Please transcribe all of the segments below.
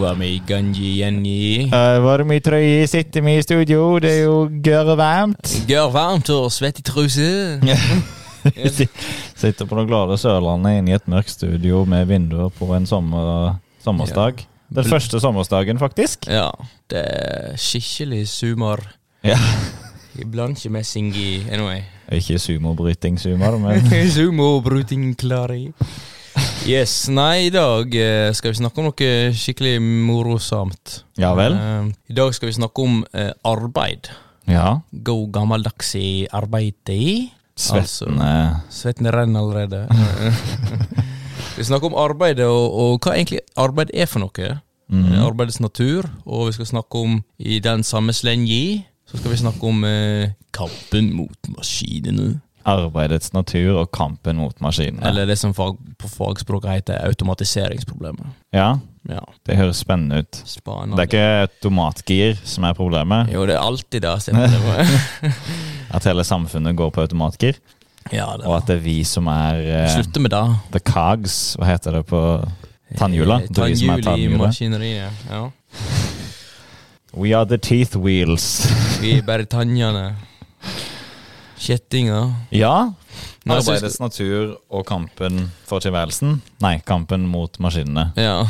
var vi i gang igjen i Uh, varm i trøya, sitter vi i studio. Det er jo gørre varmt. Gør varmt og svett i truse. Sitter på det glade Sørlandet inne i et mørkt studio med vinduer på en sommer, sommersdag. Den første sommersdagen, faktisk. Ja, det er skikkelig sumar. Ja. Iblant ikke messing i Anyway. Ikke sumobryting-sumar, men Sumobruting klari. Yes, nei, i dag eh, skal vi snakke om noe skikkelig morosamt. Ja vel. Eh, I dag skal vi snakke om eh, arbeid. Ja. God gammeldags i arbeidet. Svettende Svetten renner allerede. vi snakker om arbeidet, og, og hva egentlig arbeid er for noe. Eh, Arbeidets natur, og vi skal snakke om, i den samme slengi, så skal vi snakke om eh, kampen mot maskinene. Arbeidets natur og kampen mot maskinene. Eller det som fag, på fagspråket heter automatiseringsproblemet. Ja, Ja, det høres spennende ut. Spanende. Det er ikke automatgir som er problemet. Jo, det er alltid det. stemmer det. At hele samfunnet går på automatgir. ja, det Og at det er vi som er eh, Slutte med det. the cogs. Hva heter det på tannhjula? Eh, er som er Tannhjul i maskineriet. Ja. We are the teeth wheels. Vi er bare tannene. Kjettinger. Ja. Arbeidets natur og kampen for tilværelsen. Nei, kampen mot maskinene. Ja,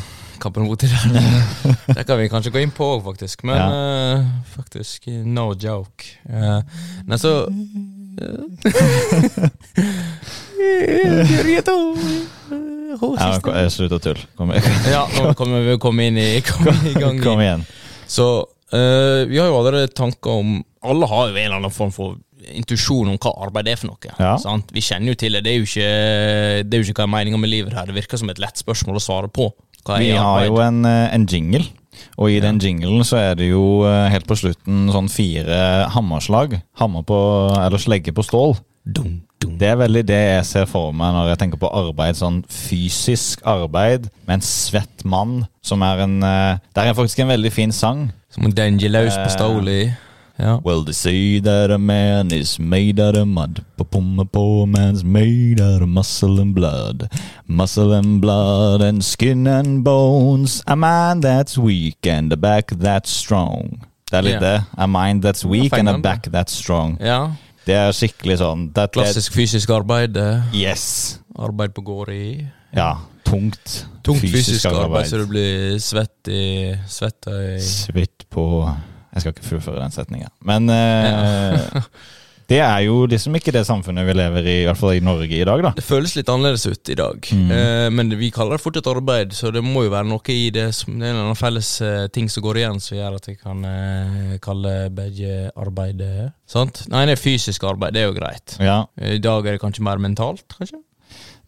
kampen mot tilværelsen. Det kan vi kanskje gå inn på faktisk. Men eh, faktisk, no joke. Uh, nei, så Ja, eh, Slutt å tulle. Kom, igjen. Ja, nå kommer vi komme inn i, kom i gang. kom igjen. Så uh, vi har jo allerede tanker om Alle har jo en eller annen form for intuisjon om hva arbeid er for noe. Ja. Sant? Vi kjenner jo til det. Det er jo ikke, det er jo ikke hva er meninga med livet her. Det virker som et lett spørsmål å svare på. Vi har jo en, eh, en jingle, og i den jinglen så er det jo eh, helt på slutten sånn fire hammerslag. Hammer på, eller slegge på stål. Dum, dum. Det er veldig det jeg ser for meg når jeg tenker på arbeid. Sånn fysisk arbeid med en svett mann som er en eh, Det er faktisk en veldig fin sang. Som en danger løs på Eh, Stoli. Ja. Well, they say that a man is made out of mud. But a poor man's made out of muscle and blood. Muscle and blood and skin and bones. A mind that's weak and a back that's strong. Det er litt det. A mind that's weak and a back that's strong. ja. Det er skikkelig sånn Klassisk fysisk arbeid. Yes. Arbeid på gård i Ja. Tungt. Tungt fysisk, arbeid, så du blir svett i Svett i Svitt på Jeg skal ikke fullføre den setninga. Men eh, det er jo liksom ikke det samfunnet vi lever i, i hvert fall i Norge i dag, da. Det føles litt annerledes ut i dag, Mm. eh, men vi kaller det fortsatt arbeid, så det må jo være noe i det som Det er en eller annen felles eh, ting som går igjen, som gjør at vi kan kalle begge arbeid Sant? Nei, det er fysisk arbeid, det er jo greit. Ja, I dag er det kanskje mer mentalt, kanskje?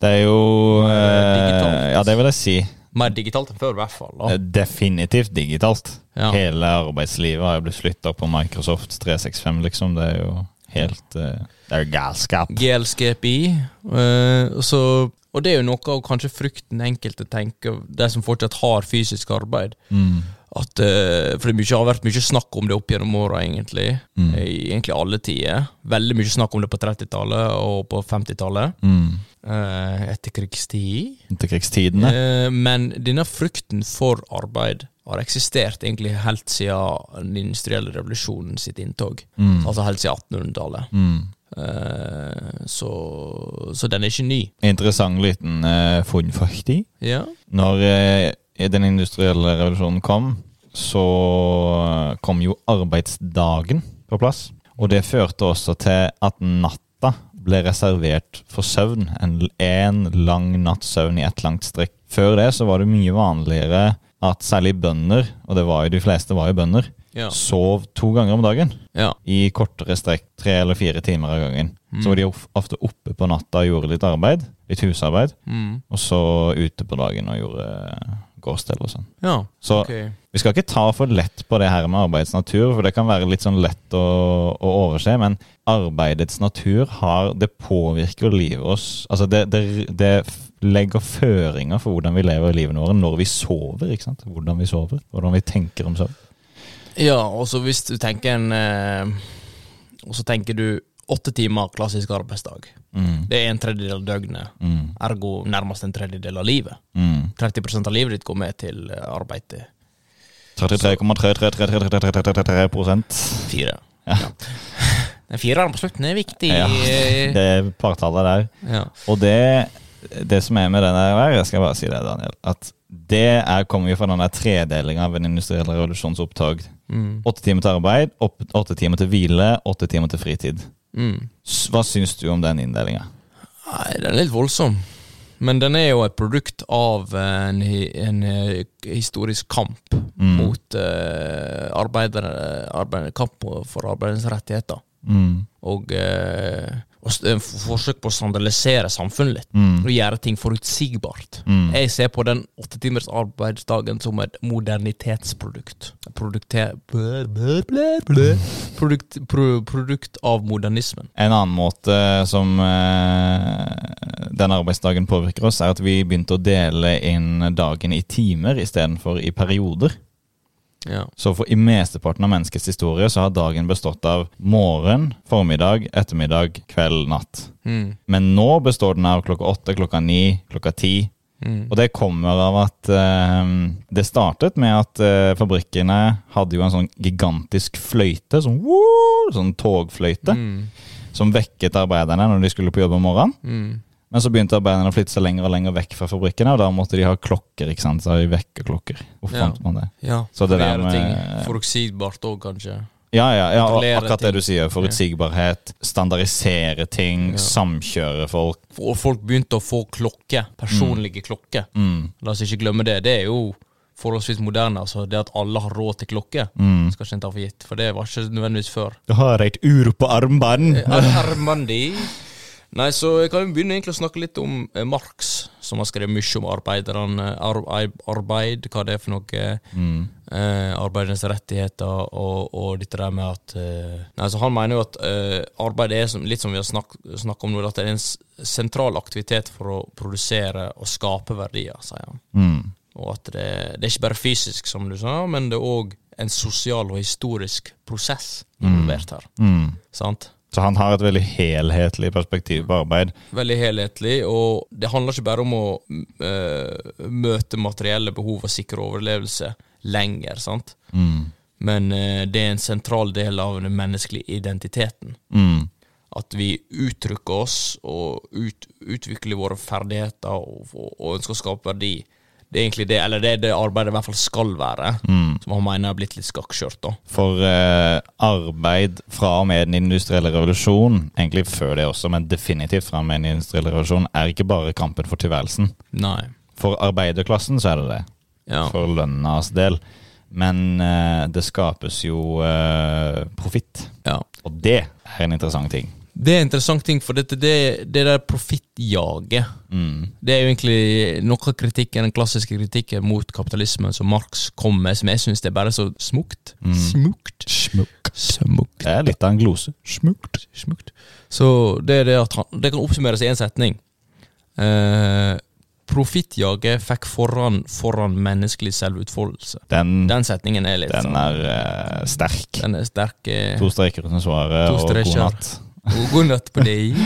det er jo Eh. Ja, det vil jeg si. Mer digitalt enn før, i hvert fall. da. Definitivt digitalt. Ja. Hele arbeidslivet har jo blitt flytta på Microsoft 365, liksom. Det er jo helt uh, Det er jo galskap. Galskap i. og så- og det er jo noe av kanskje frykten enkelte tenker, de som fortsatt har fysisk arbeid. Mm. At, uh, for det har vært mye snakk om det opp gjennom åra, egentlig. Mm. I egentlig alle tider. Veldig mye snakk om det på 30-tallet og på 50-tallet. Mm. krigstid. etterkrigstid. Etterkrigstidene. Uh, men denne frykten for arbeid har eksistert egentlig helt siden den industrielle revolusjonen sitt inntog. Mm. Altså helt siden 1800-tallet. Mm. Eh, så, så den er ikke ny. Interessant liten uh, funn, faktisk. Ja. Når uh, den industrielle revolusjonen kom, så eh, kom jo arbeidsdagen på plass. Og det førte også til at natta ble reservert for søvn. En, en lang natts søvn i ett langt strekk. Før det så var det mye vanligere at særlig bønder, og det var jo de fleste var jo bønder, Ja. sov to ganger om dagen. ja. I kortere strekk, tre eller fire timer av gangen. Så var de ofte oppe på natta og gjorde litt arbeid. Litt husarbeid. Mm. Og så ute på dagen og gjorde gårdstell og sånn. ja. Så okay. vi skal ikke ta for lett på det her med arbeidets natur, for det kan være litt sånn lett å, å overse, men arbeidets natur har Det påvirker livet oss Altså, det, det, det legger føringer for hvordan vi lever livene våre når vi sover, ikke sant? Hvordan vi sover, hvordan vi tenker om søvn. Ja, og så hvis du tenker en eh, Og så tenker du åtte timer klassisk arbeidsdag. Mm. Det er en tredjedel av døgnet. Mm. Ergo nærmest en tredjedel av livet. Mm. 30% av livet ditt går med til eh, arbeid. 33,333333 prosent. Fire. Ja. Den fireren på slutten er viktig. Ja, det er partallet der. Ja. Og det, det som er med den der, jeg skal bare si det, Daniel, at det er, kommer jo fra den der tredelinga av en industriell revolusjonsopptog. Mm. Åtte timer til arbeid, åtte timer til hvile, åtte timer til fritid. Mm. Hva syns du om den inndelinga? Nei, den er litt voldsom. Men den er jo et produkt av en, en eh, historisk kamp Mm. mot uh, arbeidere, arbeidere, kamp for arbeidernes rettigheter. Mm. Og, eh, f- forsøk på å standardisere samfunnet litt. Mm. Og gjøre ting forutsigbart. Mm. Jeg ser på den åtte timers arbeidsdagen som et modernitetsprodukt. Produkte, blø, blø, blø, blø. Produkt, pro, produkt av modernismen. En annen måte som eh, den arbeidsdagen påvirker oss, er at vi begynte å dele inn dagen i timer istedenfor i perioder. Ja. Så for i mesteparten av menneskets historie så har dagen bestått av morgen, formiddag, ettermiddag, kveld, natt. Mm. Men nå består den av klokka åtte, klokka ni, klokka ti. Mm. Og det kommer av at eh, det startet med at eh, fabrikkene hadde jo en sånn gigantisk fløyte, sånn, woo, sånn togfløyte, Mm. som vekket arbeiderne når de skulle på jobb om morgenen. Mm. Men så begynte arbeiderne å flytte seg lenger og lenger vekk fra fabrikkene, og da måtte de ha klokker. ikke sant? Så har de vekkerklokker. Hvorfor Ja. fant man det? Ja, Så det der med- ting forutsigbart òg, kanskje. Ja, ja, ja og akkurat det du sier. Forutsigbarhet, standardisere ting, Ja. samkjøre folk. Og folk begynte å få klokke, personlige klokker. Mm, La oss ikke glemme det. Det er jo forholdsvis moderne. altså Det at alle har råd til klokke, mm. skal ikke en ta for gitt. For det var ikke nødvendigvis før. Du har et ur på armbånd! Armandi. Nei, så jeg kan jo begynne egentlig å snakke litt om eh, Marx, som har skrevet mye om arbeiderne, ar ar- arbeid, hva det er for noe. Mm, Eh, arbeidernes rettigheter og, og dette der med at eh, Nei, så Han mener jo at eh, arbeid er som, litt som vi har snakket om nå, at det er en sentral aktivitet for å produsere og skape verdier, sier han. mm, Og at det, det er ikke bare fysisk, som du sa, men det er òg en sosial og historisk prosess involvert her. mm. Sant? Så han har et veldig helhetlig perspektiv på arbeid. Veldig helhetlig, og det handler ikke bare om å uh, møte materielle behov og sikre overlevelse lenger, sant? Mm, Men uh, det er en sentral del av den menneskelige identiteten. mm, At vi uttrykker oss og ut, utvikler våre ferdigheter og, og, og ønsker å skape verdi. Det er egentlig det, eller det det arbeidet i hvert fall skal være, mm. som han mener har blitt litt skakkskjørt. da. For eh, arbeid fra og med den industrielle revolusjonen, egentlig før det også, men definitivt fra og med den industrielle revolusjonen, er ikke bare kampen for tilværelsen. Nei. For arbeiderklassen så er det det. Ja. For lønnas del. Men eh, det skapes jo eh, profitt. ja. Og det er en interessant ting. Det er en interessant ting, for dette, det, det der profittjaget Mm. Det er jo egentlig noe av kritikken, den klassiske kritikken mot kapitalismen som Marx kom med, som jeg syns er bare så smukt. Mm. Smukt. Smukt. Smukt. Det er litt av en glose. Smukt. Smukt. Så det er det at han Det kan oppsummeres i én setning. Eh, Profittjaget fikk foran, foran menneskelig selvutfoldelse. Den, den, Den setningen er litt sånn er uh, sterk. Den er sterk. Uh, To streker under svaret og god natt. Og god natt på deg.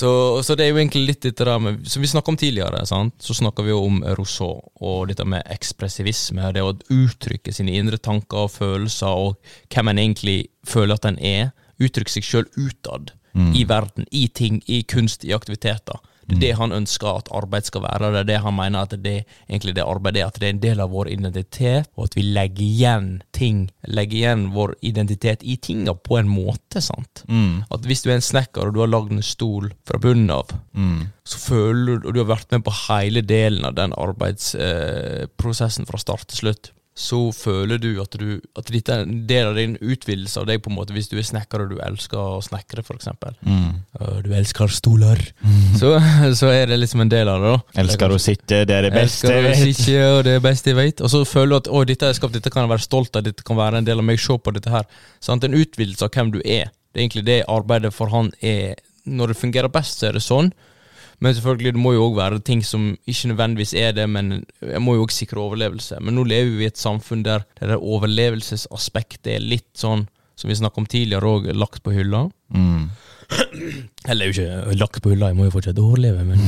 så, så det er jo egentlig litt dette der med Som vi snakka om tidligere, sant? så snakka vi jo om Rousseau og dette med ekspressivisme. Det å uttrykke sine indre tanker og følelser, og hvem en egentlig føler at en er. Uttrykke seg sjøl utad. I verden, i ting, i kunst, i aktiviteter. Det er det han ønsker at arbeid skal være. Det er det han mener at det egentlig det arbeidet er. At det er en del av vår identitet, og at vi legger igjen ting. Legger igjen vår identitet i tinga på en måte, sant. Mm. At hvis du er en snekker og du har lagd en stol fra bunnen av, Mm. så føler du, og du har vært med på hele delen av den arbeidsprosessen fra start til slutt, så føler du at, du at dette er en del av din utvidelse av deg, på en måte, hvis du er snekker og du elsker å snekre, eksempel. Mm. Du elsker stoler. Så, så er det liksom en del av det, da. Elsker å sitte, det er det beste jeg vet. sitte, og det er beste jeg vet. Og så føler du at å, dette er skapt, dette kan jeg være stolt av, dette kan være en del av meg, se på dette her. Sant? En utvidelse av hvem du er. Det er egentlig det arbeidet for han er. Når det fungerer best, så er det sånn. Men selvfølgelig, det må jo òg være ting som ikke nødvendigvis er det, men jeg må jo òg sikre overlevelse. Men nå lever vi i et samfunn der det der overlevelsesaspektet er litt sånn, som vi snakket om tidligere, òg lagt på hylla. Mm. Eller jo ikke lagt på hylla, jeg må jo fortsatt overleve, men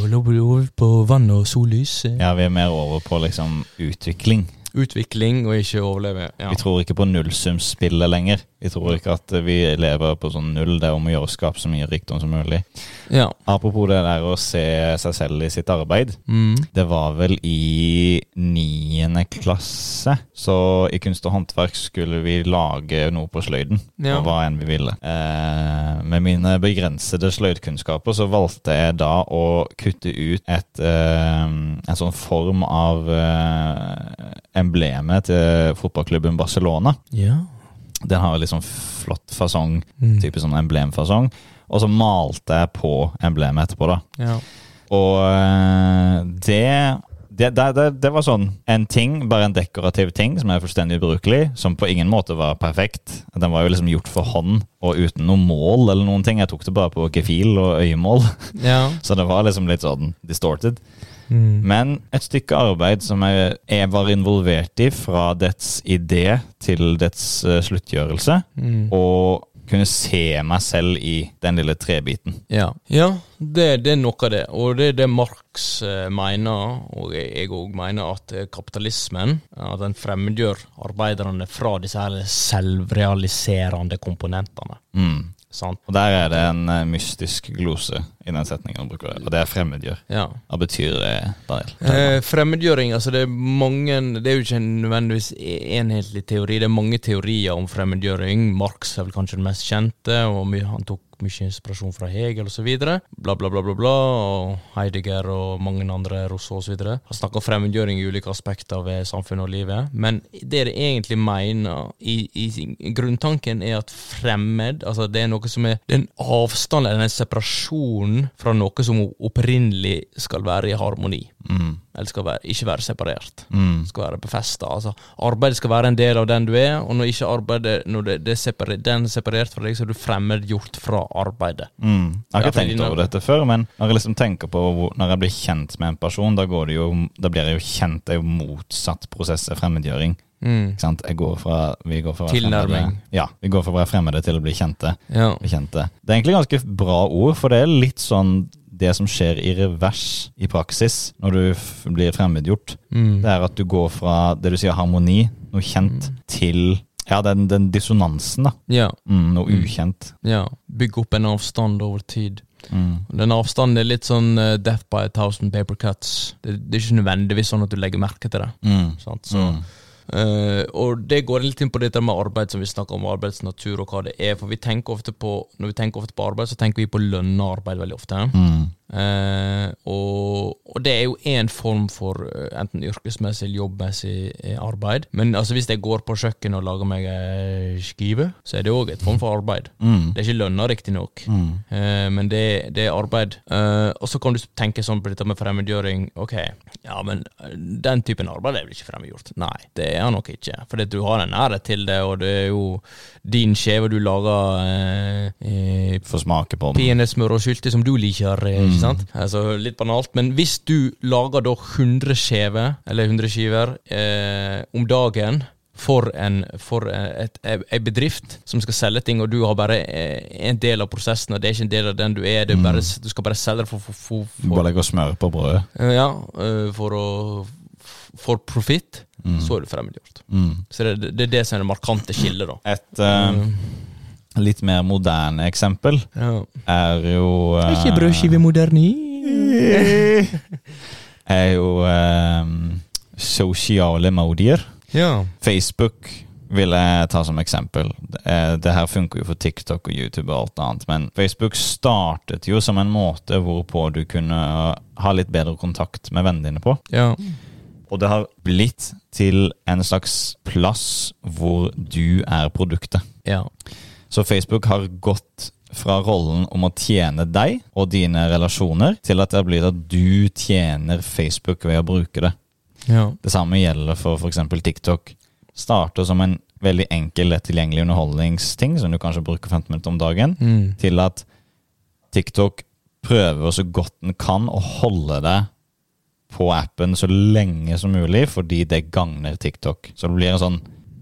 å over på vann og sollys øh. Ja, vi er mer over på liksom utvikling. Utvikling og ikke overleve. Ja. Vi tror ikke på nullsumspillet lenger. Vi tror ikke at vi lever på sånn null. Det er om å gjøre å skape så mye rikdom som mulig. ja. Apropos det der å se seg selv i sitt arbeid. Mm. Det var vel i niende klasse. Så i kunst og håndverk skulle vi lage noe på sløyden. Ja. Og hva enn vi ville. Eh, med mine begrensede sløydkunnskaper så valgte jeg da å kutte ut et, eh, en sånn form av eh, emblemet til fotballklubben Barcelona. ja. Den har sånn flott fasong, Mm. type sånn emblemfasong. Og så malte jeg på emblemet etterpå, da. ja. Og eh, det det, det, det det var sånn en ting, bare en dekorativ ting, som er fullstendig ubrukelig, som på ingen måte var perfekt. Den var jo liksom gjort for hånd, og uten noe mål eller noen ting. Jeg tok det bare på gefil og øyemål, ja. så det var liksom litt sånn distorted. Mm. Men et stykke arbeid som jeg, jeg var involvert i fra dets idé til dets uh, sluttgjørelse, Mm. og kunne se meg selv i den lille trebiten. Ja, ja det, det er noe av det. Og det er det Marx eh, mener, og jeg òg mener, at eh, kapitalismen at den fremmedgjør arbeiderne fra disse her selvrealiserende komponentene. Mm. Sant? Og der er det en mystisk glose i den setningen han bruker, det, og det er fremmedgjør. Ja. Hva betyr det, Daniel? Eh, fremmedgjøring, altså det er mange Det er jo ikke en nødvendigvis enhetlig teori. Det er mange teorier om fremmedgjøring. Marx er vel kanskje den mest kjente, og han tok mye inspirasjon fra Hegel osv. Bla, bla, bla, bla, bla. Og Heidegger og mange andre, Rousseau osv. Har snakka om fremmedgjøring i ulike aspekter ved samfunnet og livet. Men det det egentlig mener i, i grunntanken, er at fremmed Altså det er noe som er Det er en avstand eller en separasjon fra noe som opprinnelig skal være i harmoni. Mm. Eller skal være, ikke være separert. Mm. Skal være befesta. Altså, arbeidet skal være en del av den du er, og når ikke arbeidet Når det, det er den er separert fra deg, så er du fremmedgjort fra arbeidet. Mm. Jeg har ikke tenkt over dette før, men når jeg liksom tenker på hvor, Når jeg blir kjent med en person, da, går det jo, da blir jeg jo kjent. Det er jo motsatt prosess av fremmedgjøring. Mm. Går fra, vi går fra Tilnærming. fremmede- Ja, vi går fra å være fremmede til å bli kjente. Ja. kjente. Det er egentlig ganske bra ord, for det er litt sånn det som skjer i revers i praksis når du blir fremmedgjort. Mm. Det er at du går fra det du sier harmoni, noe kjent, til ja, den, den dissonansen, da. ja. Mm, noe Mm. ukjent. Ja. Bygge opp en avstand over tid. Mm. Den avstanden er litt sånn uh, death by a thousand paper cuts. Det, det er ikke nødvendigvis sånn at du legger merke til det. Mm. Så, Mm. Eh, og det går litt inn på dette med arbeid, som vi snakker om, arbeidsnatur og hva det er. For vi tenker ofte på, når vi tenker ofte på arbeid, så tenker vi på lønna arbeid veldig ofte. Mm. Uh, og, og det er jo én form for eh, enten yrkesmessig eller jobbmessig arbeid. Men altså hvis jeg går på kjøkkenet og lager meg ei skive, så er det òg et form for arbeid. Mm. Det er ikke lønna, riktignok, Mm. uh, men det, det er arbeid. Og så kan du tenke sånn på dette med fremmedgjøring. Ok, ja, men den typen arbeid er vel ikke fremmedgjort? Nei, det er han nok ikke. For du har en nærhet til det, og det er jo din skjeve du lager eh, eh, Få smake på den. peanøttsmør og sylte som du liker, mm. ikke sant? Altså, litt banalt, men hvis du lager da 100 skjever, eller 100 skiver, eh, om dagen for en, for et, en bedrift som skal selge ting, og du har bare eh, en del av prosessen, og det er ikke en del av den du er, er bare, du skal bare selge det for, for, for, Du bare legger smør på brødet. eh, ja, eh, for å for profit, Mm. så er du fremmedgjort. Mm. Så det, det er det som er det markante skillet, da. Et Mm. litt mer moderne eksempel Ja. er jo eh, Ikke brødskive moderni. er jo uh, sosiale medier. Ja. Facebook vil jeg ta som eksempel. Eh, Det her funker jo for TikTok og YouTube og alt annet, men Facebook startet jo som en måte hvorpå du kunne ha litt bedre kontakt med vennene dine på. ja. Og det har blitt til en slags plass hvor du er produktet. Ja. Så Facebook har gått fra rollen om å tjene deg og dine relasjoner, til at det blitt at du tjener Facebook ved å bruke det. Ja. Det samme gjelder for f.eks. TikTok. Starter som en veldig enkel, lett tilgjengelig underholdningsting som du kanskje bruker 15 minutter om dagen, Mm. til at TikTok prøver så godt den kan å holde deg på appen så lenge som mulig, fordi det gagner TikTok. Så det blir en sånn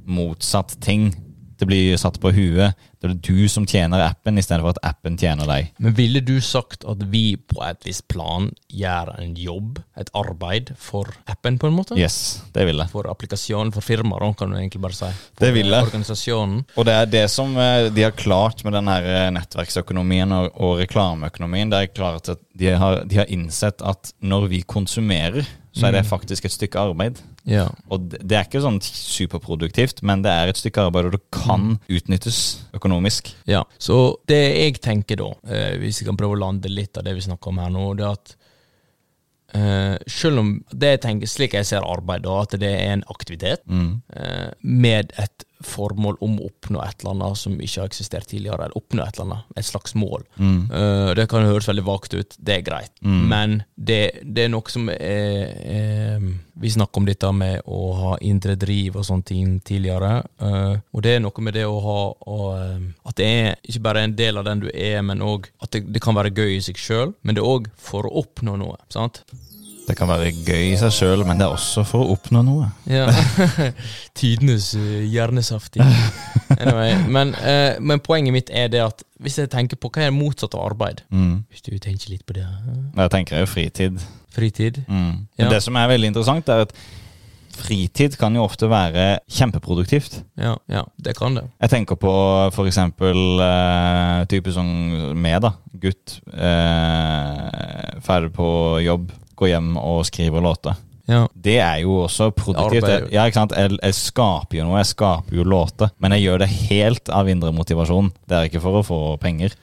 motsatt ting Det blir satt på huet. Det er du som tjener appen, istedenfor at appen tjener deg. Men ville du sagt at vi på et visst plan gjør en jobb, et arbeid, for appen, på en måte? Yes, det ville. For applikasjonen, for firmaet, kan du egentlig bare si. For Det ville. Organisasjonen. Og det er det som eh, de har klart med den her eh, nettverksøkonomien og, og reklameøkonomien. Det er klart at de har, de har innsett at når vi konsumerer, så er det faktisk et stykke arbeid. Ja. Og det er ikke sånn superproduktivt, men det er et stykke arbeid, og det kan utnyttes økonomisk. Ja, så det jeg tenker da, eh, hvis jeg kan prøve å lande litt av det vi snakker om her nå, det er at eh, selv om det jeg tenker, slik jeg ser arbeid, da, at det er en aktivitet eh, med et formål om å oppnå et eller annet som ikke har eksistert tidligere, eller oppnå et eller annet, et slags mål. Eh, det kan høres veldig vagt ut, det er greit, men det, det er noe som er, er Vi snakker om dette med å ha indre driv og sånne ting tidligere, Uh, og det er noe med det å ha og, eh, At det er ikke bare en del av den du er, men òg at det, det kan være gøy i seg sjøl, men det er òg for å oppnå noe. sant? Det kan være gøy i seg sjøl, men det er også for å oppnå noe. Ja. Tidenes uh, hjernesaftig. Anyway, men, uh, men poenget mitt er det at hvis jeg tenker på hva er det motsatte av arbeid Mm. Hvis du tenker litt på det eh, Jeg tenker jo fritid. Fritid? Mm. Ja. Det som er veldig interessant, er at fritid kan jo ofte være kjempeproduktivt. Ja, ja, det kan det. Jeg tenker på eksempel eh, type som meg, da. Gutt. Uh, ferdig på jobb, går hjem og skriver låter. Ja. Det er jo også produktivt. Arbeid. Ja, ikke sant? Jeg, jeg skaper jo noe, jeg skaper jo låter. Men jeg gjør det helt av indre motivasjon. Det er ikke for å få penger.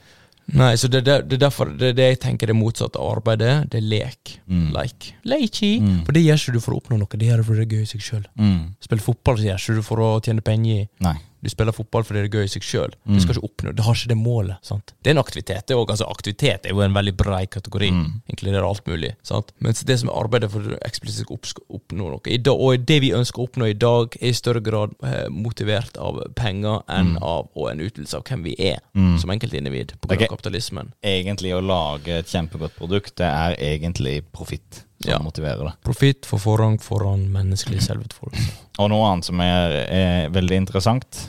Nei, så det, det, det er derfor det, det jeg tenker det motsatte av arbeid er, det er lek. Mm. Leik. Leiki. Mm. For det gjør ikke du for å oppnå noe, det gjør du for det er gøy i seg sjøl. Mm. Spille fotball så gjør ikke du for å tjene penger. Nei. Du spiller fotball fordi det er gøy i seg sjøl. Du Mm. skal ikke oppnå Det har ikke det målet. sant? Det er en aktivitet. det er også, altså Aktivitet er jo en veldig brei kategori. Mm. Inkluderer alt mulig. sant? Mens det som er arbeidet for å eksplisitt opp, oppnå noe I dag, Og det vi ønsker å oppnå i dag, er i større grad eh, motivert av penger enn Mm. av og en utvidelse av hvem vi er Mm. som enkeltindivid på Okay. kapitalismen. Egentlig å lage et kjempegodt produkt, det er egentlig profitt som Ja. motiverer det. Profitt for forrang foran menneskelig selvutfoldelse. Og noe annet som er, er veldig interessant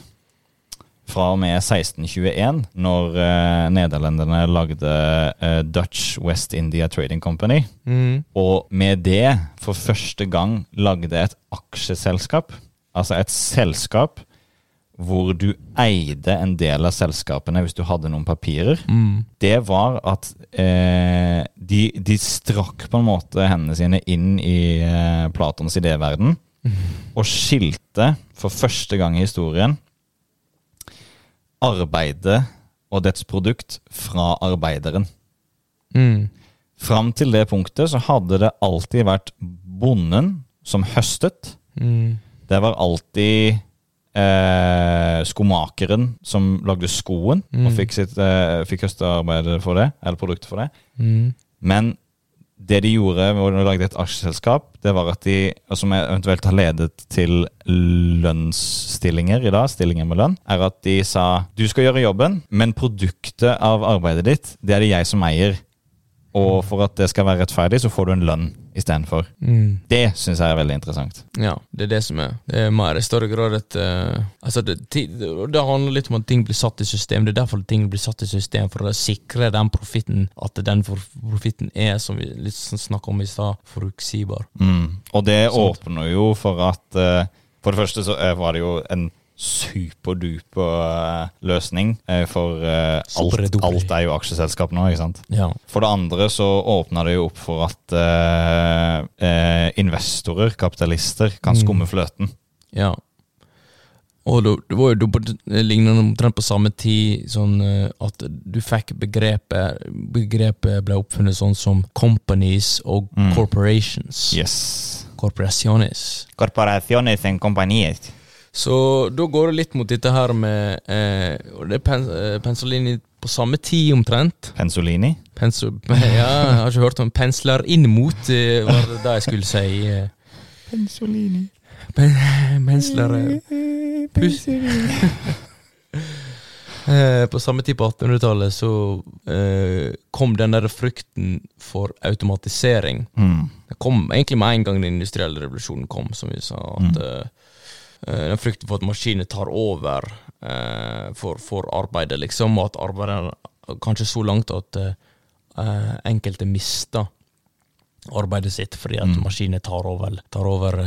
Fra og med 1621, når uh, nederlenderne lagde uh, Dutch West India Trading Company, Mm. og med det for første gang lagde et aksjeselskap, altså et selskap hvor du eide en del av selskapene hvis du hadde noen papirer, Mm. det var at eh, de, de strakk på en måte hendene sine inn i Platons idéverden og skilte for første gang i historien arbeidet og dets produkt fra arbeideren. Mm. Fram til det punktet så hadde det alltid vært bonden som høstet. Mm. Det var alltid eh, skomakeren som lagde skoen og Mm. fikk, sitt, eh, fikk høstearbeidet for det, eller produktet for det. Mm. Men det de gjorde når de lagde et aksjeselskap, det var at de, som eventuelt har ledet til lønnsstillinger i dag, stillinger med lønn, er at de sa du skal gjøre jobben, men produktet av arbeidet ditt, det er det jeg som eier. Og for at det skal være rettferdig, så får du en lønn istedenfor. Mm. Det syns jeg er veldig interessant. Ja, det er det som er. Det er mer i større grad et uh, Altså, det, det handler litt om at ting blir satt i system. Det er derfor ting blir satt i system, for å sikre den profitten, at den profitten er, som vi litt snakka om i stad, forutsigbar. Mm. Og det Sant. åpner jo for at uh, For det første så eh, var det jo en superduper eh, løsning, eh, for eh, alt, alt er jo aksjeselskap nå, ikke sant? Ja. For det andre så åpna det jo opp for at eh, investorer, kapitalister, kan Mm. skumme fløten. ja. Og det var jo lignende omtrent på samme tid sånn at du fikk begrepet Begrepet ble oppfunnet sånn som companies og Mm. corporations. Yes. Corporaciones. Corporaciones en compañías. Så da går det litt mot dette her med eh, Det er pen, eh, Pensolini på samme tid omtrent. Pensolini. Penso, ja, jeg har ikke hørt om pensler inn mot, eh, var det det jeg skulle si. eh. Pensolini. Pen, pensler Puss. Eh, På samme tid på 1800-tallet så eh, kom den der frykten for automatisering. Mm. Det kom egentlig med en gang den industrielle revolusjonen kom, som vi sa. at Mm. Eh, den frykten for at maskiner tar over eh, for, for arbeidet, liksom, og at arbeidet kanskje så langt at eh, enkelte mister arbeidet sitt fordi at Mm. maskiner tar over, tar over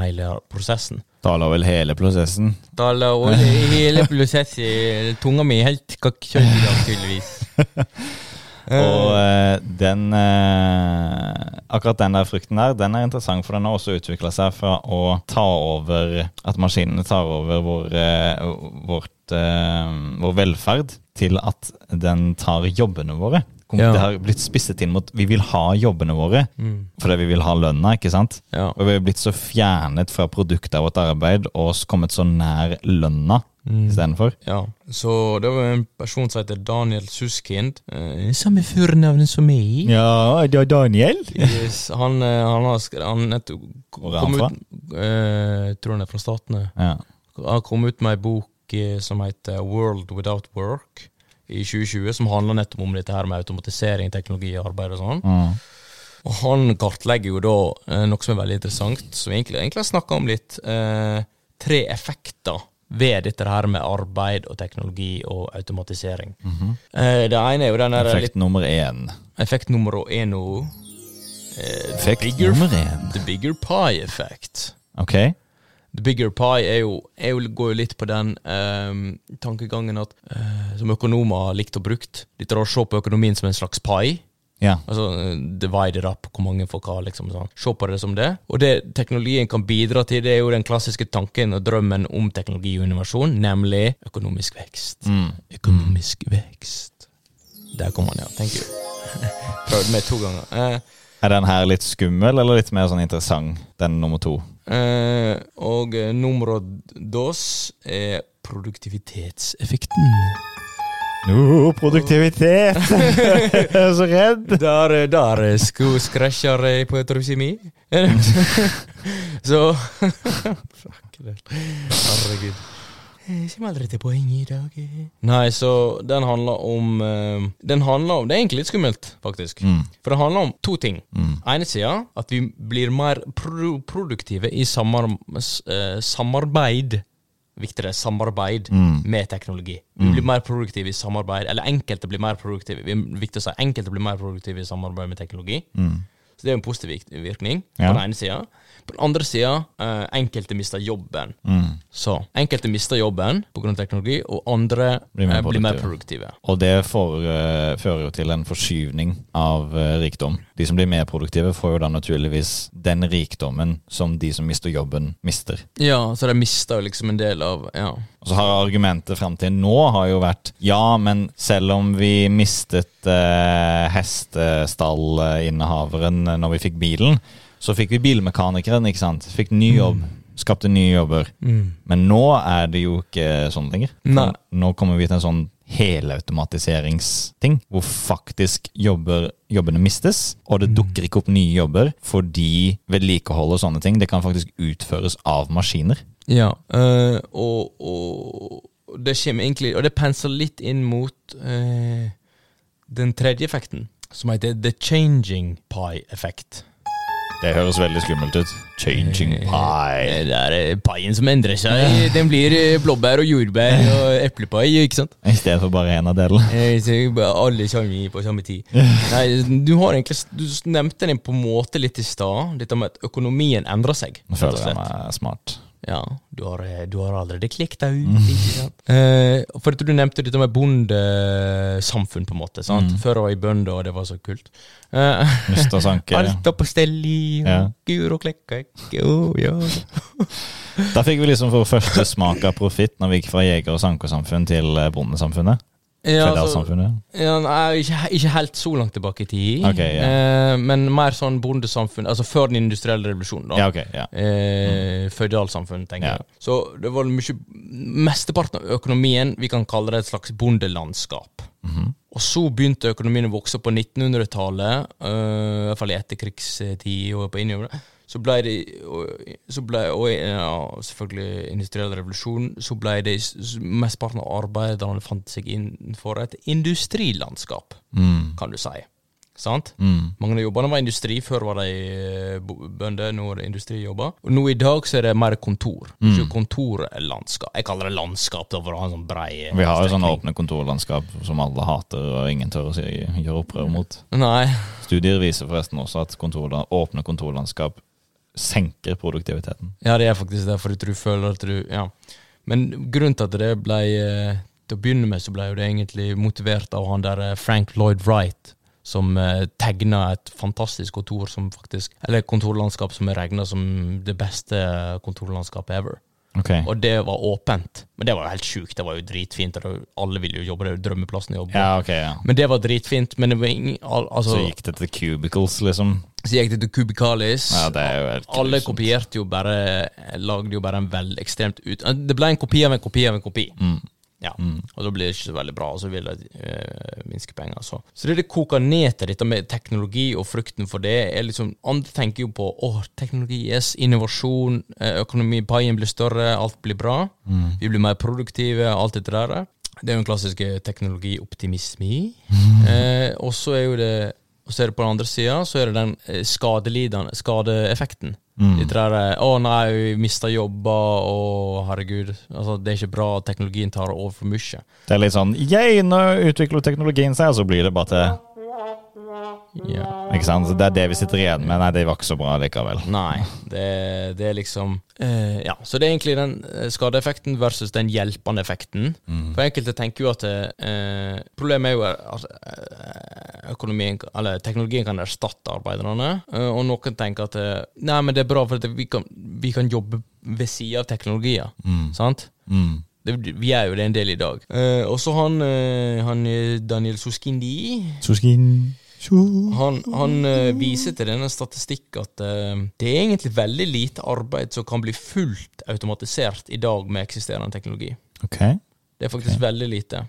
hele prosessen. Taler vel hele prosessen. Taler over hele prosessen Tunga mi er helt dag, tydeligvis. Og eh, den eh, Akkurat den der frukten der, den er interessant, for den har også utvikla seg fra å ta over At maskinene tar over vår, eh, vårt, eh, vår velferd, til at den tar jobbene våre. Kom- Ja. Det har blitt spisset inn mot vi vil ha jobbene våre Mm. fordi vi vil ha lønna, ikke sant? Ja. Og vi har blitt så fjernet fra produktet av vårt arbeid og kommet så nær lønna Mm. istedenfor. Ja, så det var en person som heter Daniel Suskind. Eh, samme førnavn som meg. Ja, det er Daniel. Yes, han, eh, han har skrevet Han nettopp Hvor er han fra? ut eh, Tror han er fra Statene. Ja. Han kom ut med ei bok eh, som heter World Without Work i 2020, som handler nettopp om dette her med automatisering, teknologi, og arbeid og sånn. Mm. Og han kartlegger jo da eh, noe som er veldig interessant, som vi egentlig, egentlig har snakka om litt. Eh, tre effekter ved dette her med arbeid og teknologi og automatisering. eh, det ene er jo den der. Effekt litt nummer én. effekt nummer én nå. Eh, Effekt bigger, nummer én. The bigger pie effect. Ok. The bigger pie er jo, er jo, går jo litt på den eh, tankegangen at eh, som økonomer har likt og brukt. Litt å se på økonomien som en slags pie. Ja. Altså eh, divide it up, hvor mange folk har, liksom sånn. Se på det som det. Og det teknologien kan bidra til, det er jo den klassiske tanken og drømmen om teknologi og innovasjon, nemlig økonomisk vekst. Mm. Økonomisk vekst. Der kom han, ja. Thank you. Prøvde meg to ganger. Eh, Er den her litt skummel, eller litt mer sånn interessant, den nummer to? Eh, og nummer numero dos er produktivitetseffekten. Uh, produktivitet! Jeg er så redd! Der, eh, der eh, sko skresjer eh, på trusa mi. Så. Herregud. Kommer aldri til poeng i dag. eh. Nei, så den handler om eh, Den handler om Det er egentlig litt skummelt, faktisk. Mm. For det handler om to ting. Mm. ene sida at vi blir mer pro produktive i samar eh, samarbeid. Viktigere samarbeid Mm. med teknologi. Vi blir mer produktive i samarbeid, eller enkelte blir mer produktive. Vi er viktig å si enkelte blir mer produktive i samarbeid med teknologi. Mm. Så det er en positiv virkning Ja. på den ene sida. På den andre sida, eh, enkelte mister jobben. Mm. Så enkelte mister jobben pga. teknologi, og andre Blir mer eh, blir mer produktive. produktive. Og det får, uh, fører jo til en forskyvning av uh, rikdom. De som blir mer produktive, får jo da naturligvis den rikdommen som de som mister jobben, mister. Ja, så de mister jo liksom en del av Ja. Og så har argumentet fram til nå har jo vært ja, men selv om vi mistet uh, hestestallinnehaveren når vi fikk bilen, så fikk vi bilmekanikeren, ikke sant? Fikk ny jobb. Skapte nye jobber. Men nå er det jo ikke sånn lenger. Nei. Nå kommer vi til en sånn helautomatiseringsting, hvor faktisk jobber, jobbene mistes, og det dukker ikke opp nye jobber fordi vedlikehold og sånne ting, det kan faktisk utføres av maskiner. Ja, øh, og, og det kommer egentlig Og det pensler litt inn mot øh, den tredje effekten, som heter the changing pie effect. Det høres veldig skummelt ut. Changing pie. Eh, Det er paien som endrer seg. Den blir eh, blåbær og jordbær og eplepai, ikke sant? I stedet for bare én av delene. Eh, alle kommer på samme tid. Nei, du har egentlig Du nevnte den på en måte litt i stad, dette med at økonomien endrer seg. Nå føler jeg meg smart. Ja, du har, eh, du har allerede klikket deg ut, ikke sant? Eh, for at du nevnte dette med bondesamfunn, på en måte. sant? Før var jeg bønder, og det var så kult. Eh, Lyst til sanke. alt var på stell i Ja. gur og klekka ikke, oh, ja. Da fikk vi liksom for første smak av profitt når vi gikk fra jeger- og sankersamfunn til eh, bondesamfunnet. Ja, altså, ja, nei, ikke, ikke helt så langt tilbake i tid, okay, yeah. eh, men mer sånn bondesamfunn, altså før den industrielle revolusjonen. da. Ja, okay, yeah. Eh, Føydalsamfunn, tenker yeah. jeg. Så det var mye Mesteparten av økonomien, vi kan kalle det et slags bondelandskap. Mhm. Og så begynte økonomien å vokse på 1900-tallet, eh, i hvert fall i etterkrigstid og på innover. Så ble det så ble, og ja, selvfølgelig industriell revolusjon, så ble det mesteparten av arbeiderne fant seg innenfor et industrilandskap, Mm. kan du si. Sant? Mm. Mange av jobbene var industri. Før var de eh, bønder, nå er det industrijobber. Og nå i dag så er det mer kontor. Mm. Ikke kontorlandskap. Jeg kaller det landskap da, for å ha en sånn brei Vi har jo sånne åpne kontorlandskap som alle hater, og ingen tør å si, gjøre opprør mot. Nei. Studier viser forresten også at kontor, åpne kontorlandskap senker produktiviteten. Ja, det er faktisk det, for du føler at du Ja. Men grunnen til at det ble eh, Til å begynne med så ble det egentlig motivert av han der eh, Frank Lloyd Wright, som eh, tegna et fantastisk kontor som faktisk Eller kontorlandskap som er regna som det beste kontorlandskapet ever. Okay. Og det var åpent. Men det var jo helt sjukt. Det var jo dritfint. og Alle ville jo jobbe, det er jo drømmeplassen å jobbe. Ja, okay, ja. Men det var dritfint. Men det var ingen al altså, Så gikk det til cubicles, liksom. Så gikk det til Kubikalis. Ja, det er jo helt Alle kopierte jo bare Lagde jo bare en vel ekstremt ut Det ble en kopi av en kopi av en kopi. Mm. Ja, Og da blir det ikke så veldig bra, og så vil de øh, minske penger. Så. så det det koker ned til dette med teknologi og frukten for det, er liksom Andre tenker jo på åh, teknologi, yes, innovasjon, eh, økonomi, paien blir større, alt blir bra. Vi blir mer produktive, alt dette der. Det er jo en klassiske eh, Mm. Eh, og så er jo det og så er det på den andre sida så er det den eh, skadelidende skadeeffekten. Litt der eh, 'Å nei, vi mista jobber', og 'herregud'. Altså, det er ikke bra at teknologien tar over for mye. Det er litt sånn 'yeah, nå utvikler teknologien seg, og så blir det bare til Ja. Ikke sant? Så Det er det vi sitter igjen med. Nei, det var ikke så bra likevel. Nei, det, det er liksom uh, Ja, så det er egentlig den eh, skadeeffekten versus den hjelpende effekten. For enkelte tenker jo at uh, Problemet er jo at eh, økonomien, eller teknologien kan erstatte arbeiderne, uh, og noen tenker at Nei, men det er bra, for at vi kan, vi kan jobbe ved sida av teknologier. Sant? Mm. Det, vi er jo det en del i dag. Eh, og så han, han Daniel Soskindi han, han uh, viser til denne statistikk at uh, det er egentlig veldig lite arbeid som kan bli fullt automatisert i dag med eksisterende teknologi. Okay. Det er faktisk veldig lite.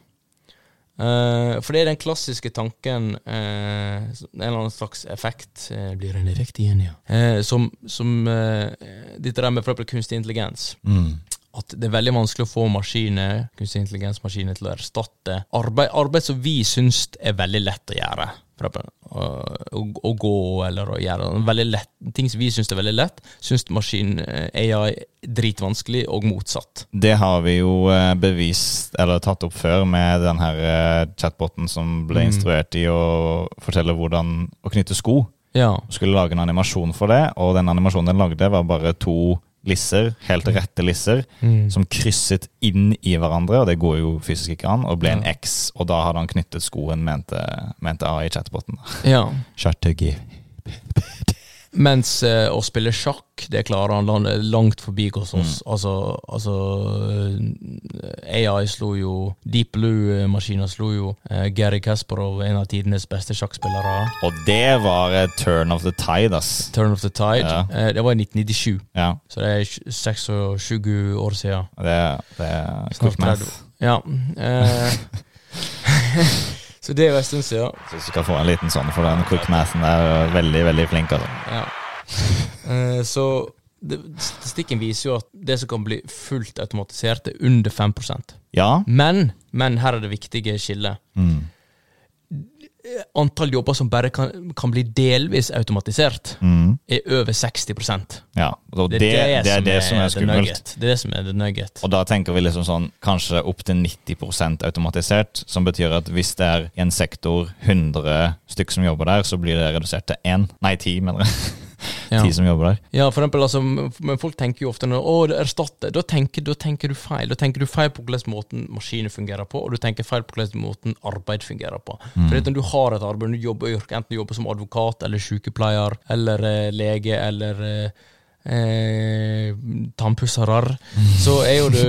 Uh, for det er den klassiske tanken En eller annen slags effekt Blir en effekt igjen, ja? Som som Dette der med for eksempel kunstig intelligens Mm. at det er veldig vanskelig å få maskiner, kunstig intelligensmaskiner til å erstatte arbeid, arbeid som vi syns er veldig lett å gjøre. Å, å, gå eller å gjøre veldig lett, ting som vi syns er veldig lett, syns maskin eh, AI dritvanskelig, og motsatt. Det har vi jo eh, bevist, eller tatt opp før, med den her eh, chatboten som ble instruert i å fortelle hvordan å knytte sko. Ja. Skulle lage en animasjon for det, og den animasjonen den lagde, var bare to lisser, helt rette lisser, som krysset inn i hverandre, og det går jo fysisk ikke an, og ble en X. Og da hadde han knyttet skoen, mente, mente AI-chatboten. ja. Chattergi. Mens eh, å spille sjakk, det klarer han langt forbi hos oss. Altså, altså eh, AI slo jo Deep Blue-maskiner slo jo eh, Gary Kasparov, en av tidenes beste sjakkspillere. Og det var et turn of the tide, ass. Turn of the Tide. Ja. Eh, det var i 1997, Ja, så det er 26 år siden. det, det er Snart 30. Ja. Så det er jo en stund siden. Syns du skal få en liten sånn, for den mathen er veldig, veldig flink, altså. Ja. Eh, så det, statistikken viser jo at det som kan bli fullt automatisert, er under 5 Ja. Men, men her er det viktige skillet. Mm. Antall jobber som bare kan, kan bli delvis automatisert, Mm. er over 60% Ja, og det, det, er det som er er skummelt. Det er det som er the nugget. Og da tenker vi liksom sånn kanskje opp til 90% automatisert, som betyr at hvis det er i en sektor 100 stykk som jobber der, så blir det redusert til én. Nei, ti, mener jeg. Ja. de som jobber der. Ja, for eksempel, altså, men folk tenker jo ofte når, å, det erstatter. Da tenker, da tenker du feil. Da tenker du feil på hvordan måten maskiner fungerer på, og du tenker feil på hvordan måten arbeid fungerer på. For når du har et arbeid, du jobber enten du jobber som advokat eller sykepleier eller eh, lege eller eh, eh, tannpusserer, så er jo du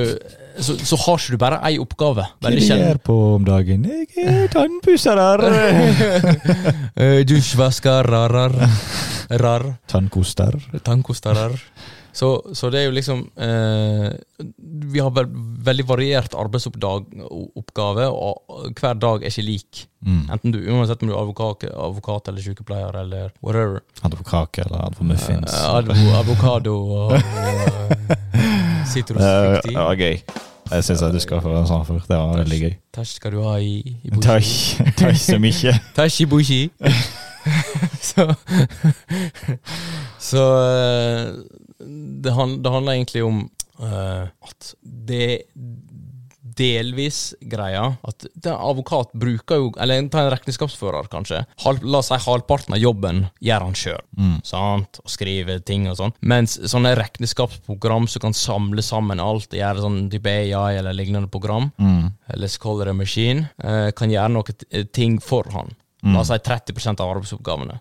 så, så har ikke du bare ei oppgave. Hva du gjør på om dagen? Jeg er tannpusser Eh, Dusjvasker, rarar, rar. Tannkoster. Tannkosterer. Så, så det er jo liksom eh, Vi har vel, veldig variert arbeidsoppgave, og hver dag er ikke lik. Mm. Enten du, Uansett om du er advokat, advokat eller sykepleier eller whatever. Hadde eller advomuffins. muffins. Eh, advo, avokado og, og Det sitrusfruktig. var gøy. Jeg syns du skal få en sånn for. Det var veldig gøy. Tæsj skal du ha i, i bushi. Takk så mye. Tæsj i bushi. så Så eh, det, hand, det handler egentlig om uh, at det delvis greia at den advokat bruker jo Eller ta en regnskapsfører, kanskje. Halv, la oss si halvparten av jobben gjør han sjøl. Sant? Og skriver ting og sånn. Mens sånne regnskapsprogram som kan samle sammen alt, gjøre sånn type AI eller lignende program, eller Scholar Machine, eh, kan gjøre noen ting for han. La oss si 30% av arbeidsoppgavene.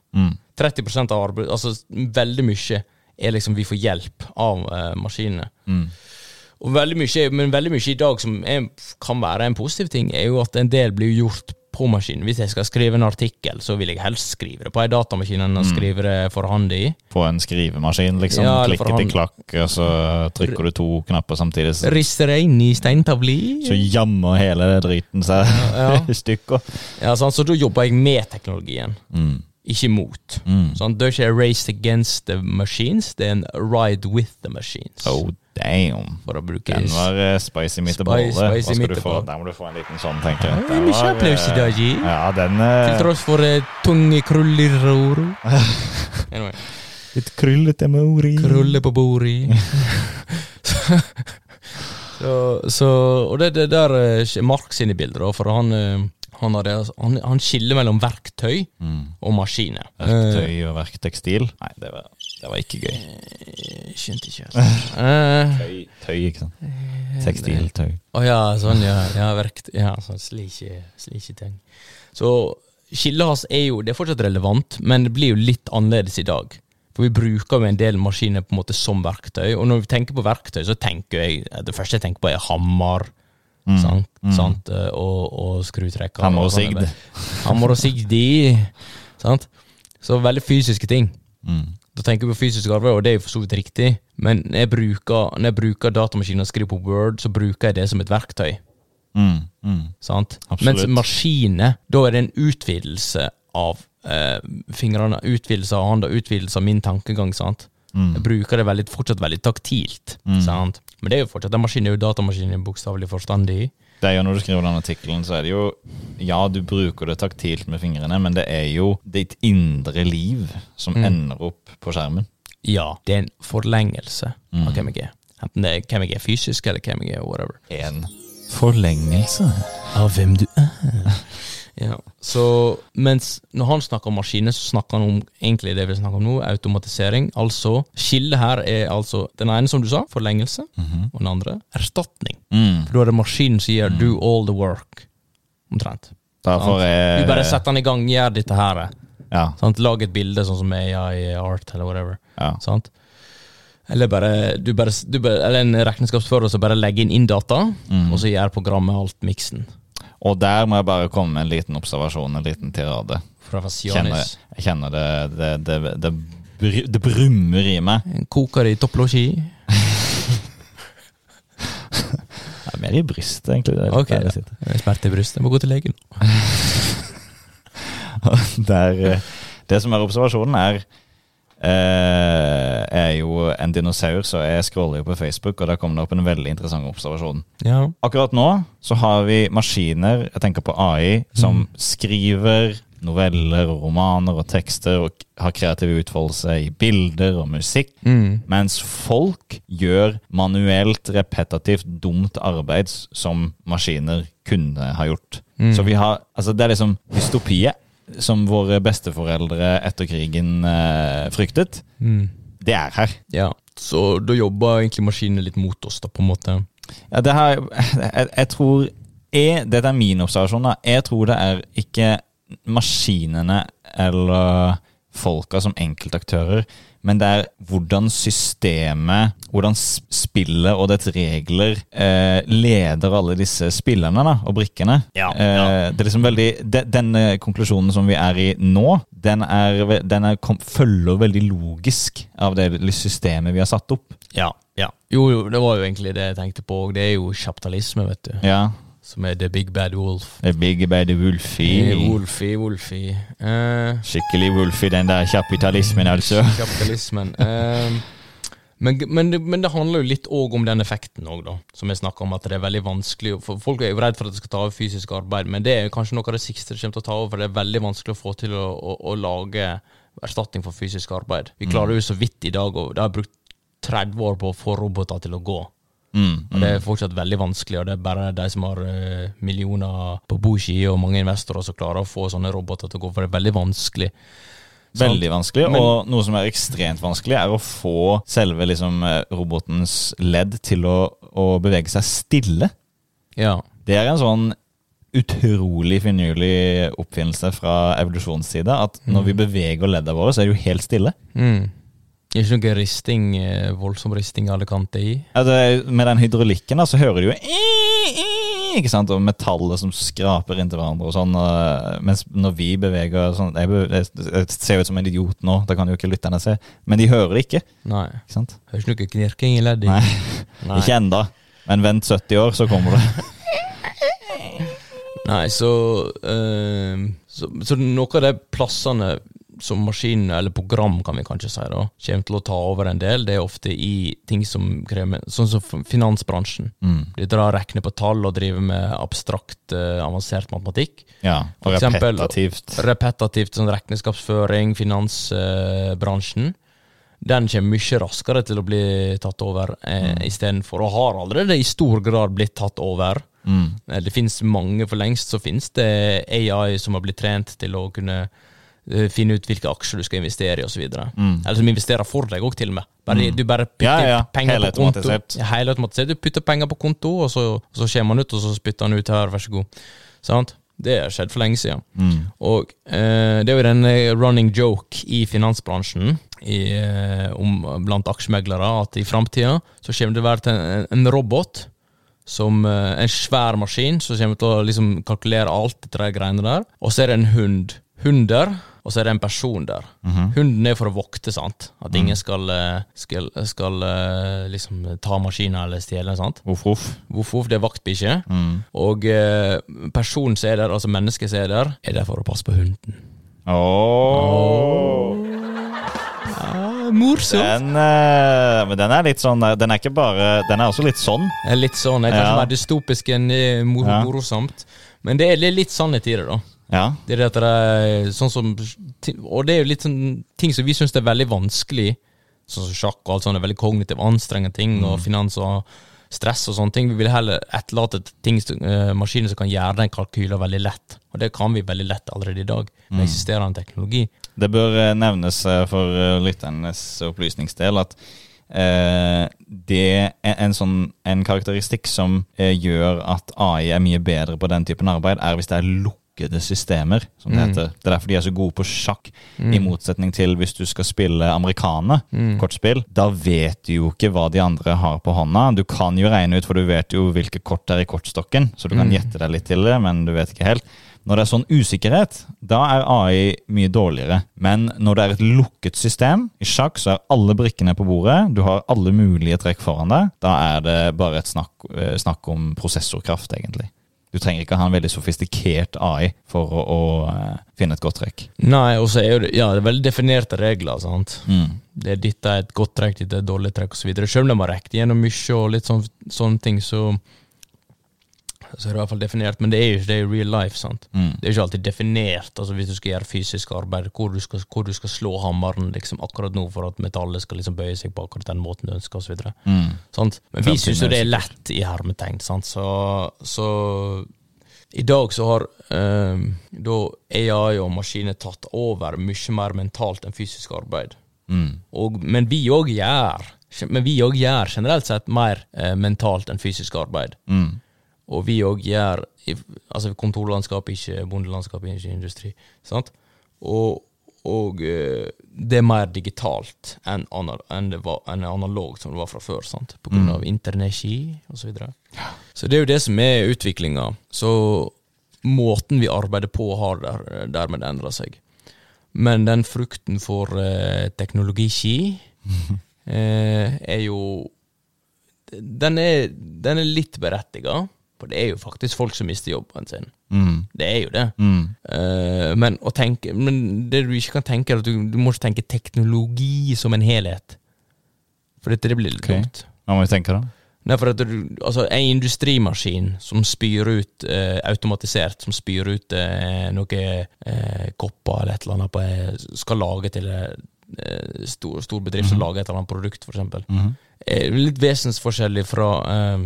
30% av arbeid, altså veldig mye er liksom vi får hjelp av eh, maskinene. Og veldig mye, men veldig mye i dag som er, kan være en positiv ting, er jo at en del blir gjort på maskinen. Hvis jeg skal skrive en artikkel, så vil jeg helst skrive det på en datamaskin enn å skrive det for hånd i. På en skrivemaskin, liksom. Ja, Klikke til klakk, og så trykker du to knapper samtidig. Så, Rister det inn i steintavli. så jammer hele driten seg Ja. i stykker. Ja, sånn, Så da jobber jeg med teknologien, Mm. ikke mot. Mm. Sånn, det er ikke a race against the machines, det er en ride with the machines. Oh, damn. For å bruke Den var eh, spicy midt i få? Der må du få en liten sånn, tenker jeg. Ja, Den mye applaus i dag, G. Ja, den Til eh, tross for uh, tunge kruller og. Anyway. Litt krøllete mori. Krulle på bordet. så, så Og det, det der er Mark sine bilder, for han han, har det, han, han skiller mellom verktøy Mm. og maskiner. Verktøy og verktekstil. Nei, det var, det var ikke gøy. Jeg skjønte ikke Altså. Eh, Tøy, tøy ikke sant. Tekstiltøy. Å ja, sånn, ja. ja verkt, ja sånn slike, slike ting. Så skillet hans er jo Det er fortsatt relevant, men det blir jo litt annerledes i dag. For vi bruker jo en del maskiner på en måte som verktøy, og når vi tenker på verktøy, så tenker jeg Det første jeg tenker på, er hammer. Sant? sant? eh, Og, og skrutrekker. Hammer og sigd. Hammer og sigd i. Sant? Så veldig fysiske ting. Mm. Da tenker jeg på fysisk arbeid, og det er jo for så vidt riktig, men når jeg bruker, når jeg bruker datamaskinen og skriver på Word, så bruker jeg det som et verktøy. Mm. Mm. Sant? Absolutt. Mens maskiner, da er det en utvidelse av eh, fingrene, utvidelse av hånda, utvidelse av min tankegang. sant? Mm. Jeg bruker det veldig, fortsatt veldig taktilt. sant? Men det er jo fortsatt en maskin, det er jo datamaskin i bokstavelig forstand i. Det er jo Når du skriver den artikkelen, så er det jo Ja, du bruker det taktilt med fingrene, men det er jo ditt indre liv som ender opp på skjermen. Ja, det er en forlengelse av hvem jeg er. Enten det er hvem jeg er fysisk, eller hvem jeg er whatever. En forlengelse. Av hvem du er. Ja, så mens når han snakker om maskiner, så snakker han om egentlig det vi snakker om nå, automatisering. Altså, skillet her er altså den ene, som du sa, forlengelse, og den andre erstatning. Mm. For da er det maskinen som gjør do all the work, omtrent. Derfor er Du bare setter den i gang, gjør dette her. Ja. Sant? Lag et bilde sånn som AI art, eller whatever. ja. Sant? Eller bare, du bare, du bare Eller en regnskapsfører som bare legger inn inn data, og så gjør programmet alt miksen. Og der må jeg bare komme med en liten observasjon, en liten tirade. Kjenner, jeg kjenner det det, det, det, det brummer i meg. En det i topplosji? Det er mer i brystet, egentlig. Det Ok, der det ja. Smerte i brystet. Jeg må gå til legen. Der, eh, det som er observasjonen, er eh, er jo en dinosaur, så jeg scroller jo på Facebook, og der kom det opp en veldig interessant observasjon. Ja. Akkurat nå så har vi maskiner, jeg tenker på AI, som skriver noveller og romaner og tekster og har kreativ utfoldelse i bilder og musikk, Mm. mens folk gjør manuelt, repetitivt, dumt arbeid som maskiner kunne ha gjort. Så vi har, altså det er liksom dystopiet som våre besteforeldre etter krigen eh, fryktet. Mm. Det er her. ja. Så da jobber egentlig maskinene litt mot oss, da, på en måte. Ja, det her, jeg, jeg tror jeg, Dette er min observasjon. da. Jeg tror det er ikke maskinene eller folka som enkeltaktører, men det er hvordan systemet, hvordan spillet og dets regler eh, leder alle disse spillerne da, og brikkene. Ja, eh. Det er liksom veldig, de, Denne konklusjonen som vi er i nå, den, er, den er, kom, følger veldig logisk av det systemet vi har satt opp. Ja. ja. Jo, jo, det var jo egentlig det jeg tenkte på. òg. Det er jo kapitalisme, vet du. Ja. Som er the big bad wolf. The Big Bad Wolfie. Wolfie, Wolfie. Uh, Skikkelig Wolfie, den der kapitalismen, altså. kapitalismen. Uh, men, men, men det handler jo litt òg om den effekten òg, da. Som jeg snakka om, at det er veldig vanskelig for Folk er jo redd for at det skal ta over fysisk arbeid, men det er kanskje noe av det siste det kommer til å ta over. For det er veldig vanskelig å få til å, å, å lage erstatning for fysisk arbeid. Vi klarer jo så vidt i dag, og det har brukt 30 år på å få roboter til å gå. Mm, mm. Det er fortsatt veldig vanskelig, og det er bare de som har eh, millioner på boski og mange investorer som klarer å få sånne roboter til å gå, for det er veldig vanskelig. Veldig vanskelig, Men- og noe som er ekstremt vanskelig, er å få selve liksom, eh, robotens ledd til å, å bevege seg stille. Ja. Det er en sånn utrolig finurlig oppfinnelse fra evolusjonssida, at når vi beveger leddene våre, så er det jo helt stille. Mm. Det er ikke noe risting, eh, voldsom risting alle kanter i. Altså, med den hydraulikken da, så hører du jo ikke sant, og metallet som skraper inntil hverandre og sånn, og, mens når vi beveger sånn, jeg, jeg, ser ut som en idiot nå, det kan jo ikke lytterne se, men de hører det ikke, Nei. ikke sant? Hører ikke noe knirking i leddet. Nei, Nei. ikke enda, men vent 70 år, så kommer det. Nei, så, øh, så Så noen av de plassene som maskin, eller program kan vi kanskje si, da, kommer til å ta over en del, det er ofte i ting som krever Sånn som finansbransjen. Mm. De drar regner på tall og driver med abstrakt, eh, avansert matematikk. Ja, For eksempel- repetativt. Repetativt sånn regnskapsføring, finansbransjen. Den kommer mye raskere til å bli tatt over eh, Mm. istedenfor, og har allerede i stor grad blitt tatt over. Mm. Eh, Det finnes mange, for lengst så finnes det AI som har blitt trent til å kunne eh, finne ut hvilke aksjer du skal investere i, osv. Mm. Eller som investerer for deg òg, til og med. Bare, Du bare putter Ja, ja, penger på konto. Ja, hele automatisert. Du putter penger på konto, og så, og så kommer han ut, og så spytter han ut her, vær så god. Sant? Det har skjedd for lenge siden. Mm. Og eh, det er jo den eh, running joke i finansbransjen i, eh, om, blant aksjemeglere at i framtida så kommer det å være en, en robot som eh, en svær maskin som kommer til å liksom kalkulere alt etter de greiene der. Og så er det en hund. Hunder, og så er det en person der. Hunden er for å vokte, sant. At ingen skal, eh, skal, skal eh, liksom ta maskiner eller stjele. sant? Voff, voff. Voff, voff, det er vaktbikkje. Mm. Og eh, personen som er der, altså mennesket som er der, er der for å passe på hunden. Oh. oh. Ja, morsomt! Den, men den er litt sånn Den er ikke bare Den er også litt sånn. Litt sånn, det er kanskje Ja. mer dystopisk enn mor Ja. morosamt. Men det er litt sannhet i det, da. Ja. Det er det er sånn som Og det er jo litt sånn ting som vi syns er veldig vanskelig, sånn som sjakk og alt sånt, er veldig kognitivt anstrengende ting, og finans og stress og sånne ting. Vi vil heller etterlate ting, eh, maskiner som kan gjøre den kalkylen veldig lett. Og det kan vi veldig lett allerede i dag, med eksisterende teknologi. Det bør eh, nevnes eh, for lytternes opplysningsdel at eh, det er en sånn en karakteristikk som eh, gjør at AI er mye bedre på den typen arbeid, er hvis det er lukkede systemer, som det Mm. heter. Det er derfor de er så gode på sjakk, i motsetning til hvis du skal spille amerikaner, Mm. kortspill. Da vet du jo ikke hva de andre har på hånda. Du kan jo regne ut, for du vet jo hvilke kort det er i kortstokken, så du kan Mm. gjette deg litt til det, men du vet ikke helt. Når det er sånn usikkerhet, da er AI mye dårligere. Men når det er et lukket system, i sjakk så er alle brikkene på bordet, du har alle mulige trekk foran deg, da er det bare et snakk, eh, snakk om prosessorkraft, egentlig. Du trenger ikke ha en veldig sofistikert AI for å, å eh, finne et godt trekk. Nei, og så er jo det, ja, det er veldig definerte regler, sant. Mm. Det er dette er et godt trekk, dette er et dårlig trekk osv. Selv om de har rekt gjennom mye og litt sånn, sånne ting, så så er det i hvert fall definert. Men det er jo ikke det i real life. sant? Mm. Det er jo ikke alltid definert. altså Hvis du skal gjøre fysisk arbeid, hvor du skal, hvor du skal slå hammeren liksom akkurat nå for at metallet skal liksom bøye seg på akkurat den måten du ønsker osv. Mm. Sant? Men vi syns jo det er lett i hermetegn. Sant? Så, så i dag så har eh, da AI og maskiner tatt over mye mer mentalt enn fysisk arbeid. Mm. Og, men vi òg gjør Men vi òg gjør generelt sett mer eh, mentalt enn fysisk arbeid. Mm. Og vi òg gjør Altså kontorlandskap, ikke bondelandskap, ikke industri. Sant? Og, og eh, det er mer digitalt enn, enn, det var, enn analogt som det var fra før. Sant? På grunn av internetti osv. Så, videre. så det er jo det som er utviklinga. Så måten vi arbeider på, har der, dermed endra seg. Men den frukten for eh, teknologi eh, er jo den er, den er litt berettiga, for det er jo faktisk folk som mister jobben sin. Mm. Det er jo det. Mm. Uh, men, tenke, men det du ikke kan tenke, er at du, du må ikke tenke teknologi som en helhet. For dette det blir litt okay. dumt. Hva må vi tenke, da? Nei, for at du, altså En industrimaskin som spyr ut uh, automatisert, som spyr ut uh, noen eh, kopper eller et eller annet på Skal lage til stor, stor bedrift som lager et eller annet produkt, for eksempel. Mhm. er litt vesensforskjellig fra eh,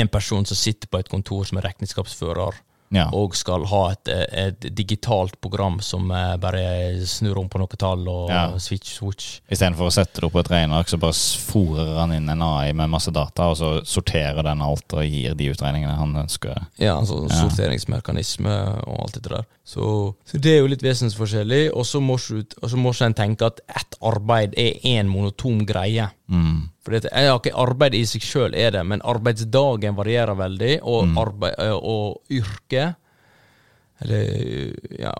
en person som sitter på et kontor som er regnskapsfører, Ja. og skal ha et, eh, et digitalt program som eh, bare snur om på noen tall og Ja. switch, switch. Istedenfor å sette det opp på et regneark, så bare fòrer han inn en AI med masse data, og så sorterer den alt og gir de utregningene han ønsker. Ja, altså Ja. sorteringsmekanisme og alt det der. Så, så det er jo litt vesensforskjellig. Og så må en tenke at ett arbeid er én monotom greie. Mm. For det, ja, ok, arbeid i seg sjøl er det, men arbeidsdagen varierer veldig, og, Mm. arbeid, eh, og yrket Eller ja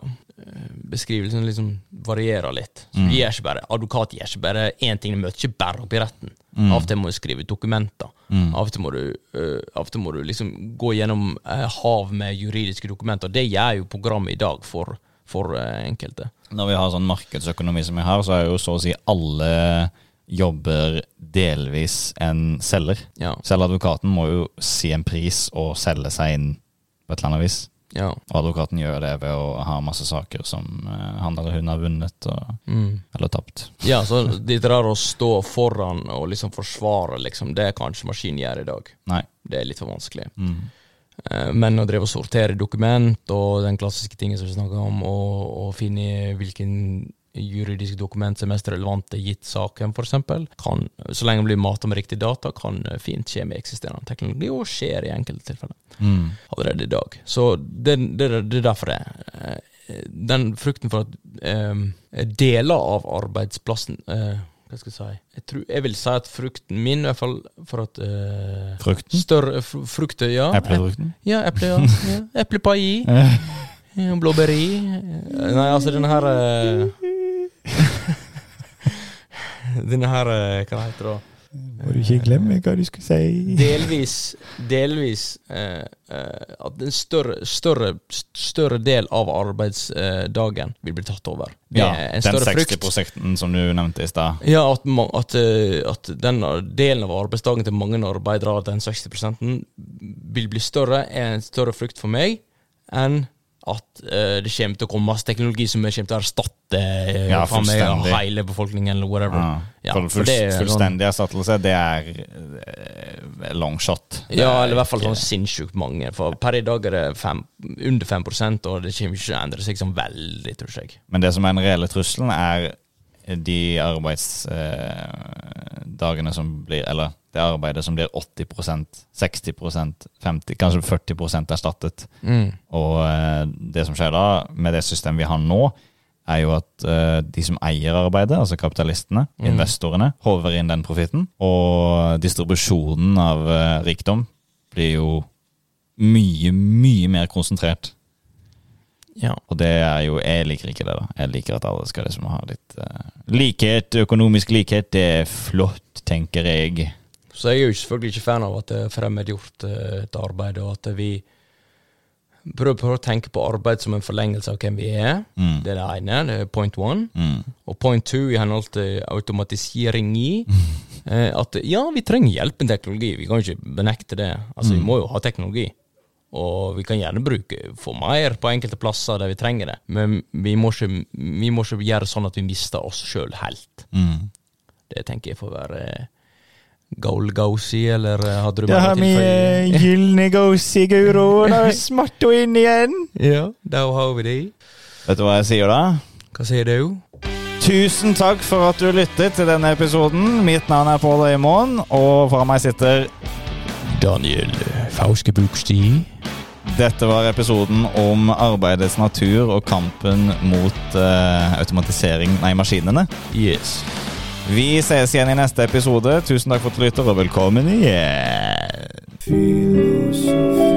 Beskrivelsen liksom varierer litt. Mm. bare, Advokat gjør ikke bare én ting, de møter ikke bare opp i retten. Mm. Av og til må du skrive dokumenter. Mm. Av og til må du, uh, til må du liksom gå gjennom uh, hav med juridiske dokumenter. Det gjør jo programmet i dag for, for uh, enkelte. Når vi har sånn markedsøkonomi som vi har, så er jo så å si alle jobber delvis en selger. Ja. Selv advokaten må jo si en pris og selge seg inn på et eller annet vis. Ja. Og advokaten gjør det ved å ha masse saker som eh, han eller hun har vunnet og, Mm. eller tapt. Ja, så det der å stå foran og liksom forsvare, liksom, det kan ikke maskinen gjøre i dag. Nei. Det er litt for vanskelig. Mm. Eh, Men å drive og sortere dokument og den klassiske tingen som vi snakka om, og, og finne hvilken juridisk dokument som er mest relevant gitt saken, f.eks., kan, så lenge det blir mata med riktig data, kan eh, fint skje med eksisterende teknologi, og skjer i enkelte tilfeller Mm. allerede i dag. Så det, det, det er derfor det. eh, Den frukten for at eh, deler av arbeidsplassen eh, Hva skal jeg si jeg, tror, jeg vil si at frukten min, i hvert fall for at uh, Frukten? Større fr frukter, ja. Eplefrukten? Ja, eple, ja. ja. Eplepai. Blåbæri. Eh, Nei, altså denne her eh, Denne her eh, Hva heter det? da? Må du ikke glemme hva du skulle si. delvis delvis eh, eh, at en større, større, større del av arbeidsdagen vil bli tatt over. Ja, den 60 frykt. som du nevnte i stad. Ja, at, at, eh, at den delen av arbeidsdagen til mange arbeidere, den 60% vil bli større, er en større frykt for meg enn at uh, det kommer til å komme masse teknologi som kommer til å erstatte uh, Ja, med hele befolkningen, eller whatever. Ja. Ja, for full, det sånn- fullstendig erstattelse, det er uh, long shot. Det Ja, er eller i hvert fall sånn sinnssykt mange. For per i dag er det fem, under 5 og det kommer ikke til å endre seg sånn veldig, tror jeg. Men det som er den reelle trusselen, er de arbeidsdagene som blir Eller det arbeidet som blir 80% 60% 50 kanskje 40 erstattet. Og eh, det som skjer da, med det systemet vi har nå, er jo at eh, de som eier arbeidet, altså kapitalistene, Mm. investorene, håver inn den profitten. Og distribusjonen av eh, rikdom blir jo mye, mye mer konsentrert. Ja. Og det er jo Jeg liker ikke det, da. Jeg liker at alle skal liksom ha litt uh, likhet. Økonomisk likhet, det er flott, tenker jeg. Så jeg er jo selvfølgelig ikke fan av at det er fremmedgjort eh, et arbeid, og at vi prøver, prøver å tenke på arbeid som en forlengelse av hvem vi er. Mm. Det er det ene, det er point one. Mm. Og point two i henhold til automatisering i eh, at ja, vi trenger hjelp med teknologi, vi kan jo ikke benekte det. Altså, Vi må jo ha teknologi. Og vi kan gjerne bruke få mer på enkelte plasser der vi trenger det, men vi må ikke, vi må ikke gjøre sånn at vi mister oss sjøl helt. Mm. Det tenker jeg får være goal-gausi, eller eh, hadde du Da har vi gylne gosi, Guro. Da er hun inn igjen. Ja, da har vi det. Vet du hva jeg sier da? Hva sier du? Tusen takk for at du lyttet til denne episoden. Mitt navn er Pål Øymoen, og fra meg sitter Daniel Fauske Buksti. Dette var episoden om arbeidets natur og kampen mot uh, automatisering, nei, maskinene. Yes. Vi ses igjen i neste episode. Tusen takk for at du lytter, og velkommen igjen. Filosofi.